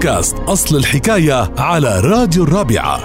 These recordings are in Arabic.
بودكاست أصل الحكاية على راديو الرابعة.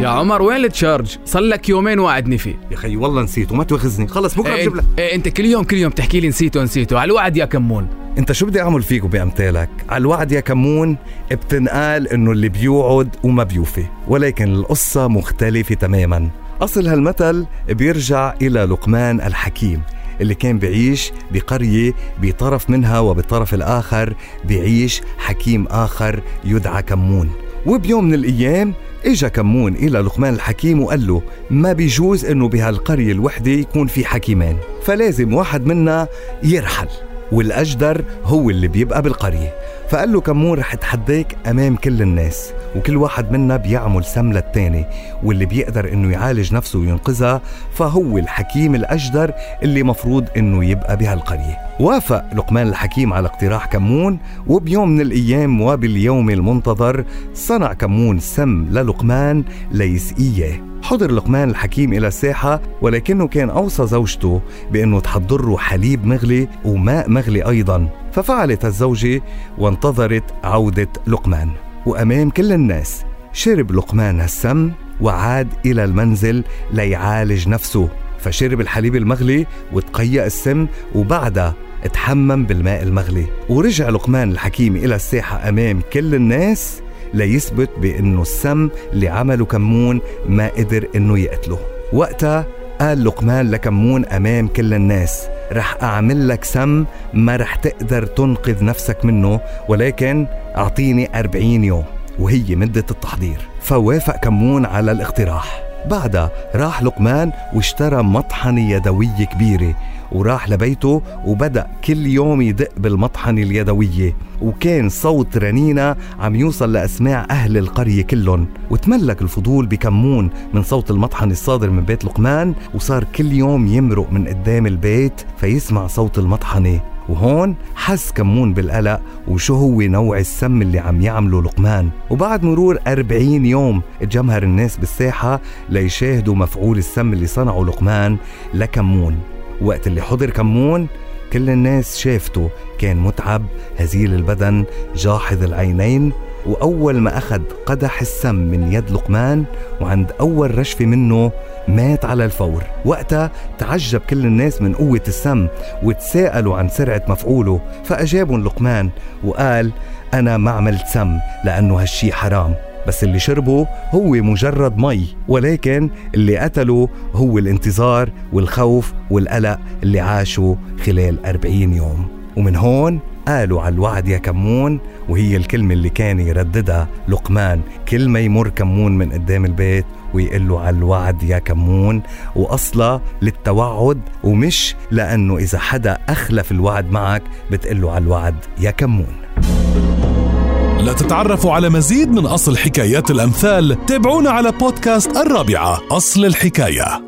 يا عمر وين التشارج؟ صار لك يومين واعدني فيه. يا خي والله نسيته ما تواخذني خلص بكرة إيه بجيب لك. إيه إنت كل يوم كل يوم تحكي لي نسيته نسيته. على الوعد يا كمون. أنت شو بدي أعمل فيك وبامثالك على الوعد يا كمون بتنقال إنه اللي بيوعد وما بيوفي ولكن القصة مختلفة تماما. أصل هالمثل بيرجع إلى لقمان الحكيم. اللي كان بيعيش بقرية بطرف منها وبالطرف الآخر بيعيش حكيم آخر يدعى كمون. وبيوم من الأيام إجا كمون إلى لقمان الحكيم وقال له ما بيجوز إنه بهالقرية الوحدة يكون في حكيمان فلازم واحد منا يرحل. والأجدر هو اللي بيبقى بالقرية. فقال له كمون رح اتحداك أمام كل الناس وكل واحد منا بيعمل سم للتاني واللي بيقدر إنه يعالج نفسه وينقذها فهو الحكيم الأجدر اللي مفروض إنه يبقى بهالقرية. وافق لقمان الحكيم على اقتراح كمون وبيوم من الأيام وباليوم المنتظر صنع كمون سم للقمان ليسقيه حضر لقمان الحكيم إلى الساحة ولكنه كان أوصى زوجته بأنه تحضر له حليب مغلي وماء مغلي أيضا. ففعلت الزوجة وانتظرت عودة لقمان. وأمام كل الناس شرب لقمان هالسم وعاد إلى المنزل ليعالج نفسه. فشرب الحليب المغلي وتقيأ السم وبعدها اتحمم بالماء المغلي. ورجع لقمان الحكيم إلى الساحة أمام كل الناس ليثبت بأنه السم اللي عمله كمون ما قدر أنه يقتله. وقتها قال لقمان لكمون أمام كل الناس رح أعمل لك سم ما رح تقدر تنقذ نفسك منه ولكن أعطيني أربعين يوم. وهي مدة التحضير. فوافق كمون على الاقتراح. بعدها راح لقمان واشترى مطحنة يدوية كبيرة وراح لبيته وبدأ كل يوم يدق بالمطحنة اليدوية وكان صوت رنينة عم يوصل لأسماع أهل القرية كلهم. وتملك الفضول بكمون من صوت المطحنة الصادر من بيت لقمان وصار كل يوم يمرق من قدام البيت فيسمع صوت المطحنة. وهون حس كمون بالقلق وشو هو نوع السم اللي عم يعمله لقمان. وبعد مرور أربعين يوم اتجمهر الناس بالساحة ليشاهدوا مفعول السم اللي صنعه لقمان لكمون. وقت اللي حضر كمون كل الناس شافته كان متعب هزيل البدن جاحظ العينين. وأول ما أخذ قدح السم من يد لقمان وعند أول رشفة منه مات على الفور. وقتها تعجب كل الناس من قوة السم وتساءلوا عن سرعة مفعوله فأجابهم لقمان وقال أنا ما عملت سم لأنه هالشي حرام بس اللي شربه هو مجرد مي ولكن اللي قتله هو الانتظار والخوف والقلق اللي عاشوا خلال أربعين يوم. ومن هون قالوا على الوعد يا كمون وهي الكلمة اللي كان يرددها لقمان. كل ما يمر كمون من قدام البيت ويقول له على الوعد يا كمون وأصلا للتوعد ومش لأنه إذا حدا أخلف الوعد معك بتقول له على الوعد يا كمون. لتتعرفوا على مزيد من أصل حكايات الأمثال تابعونا على بودكاست الرابعة أصل الحكاية.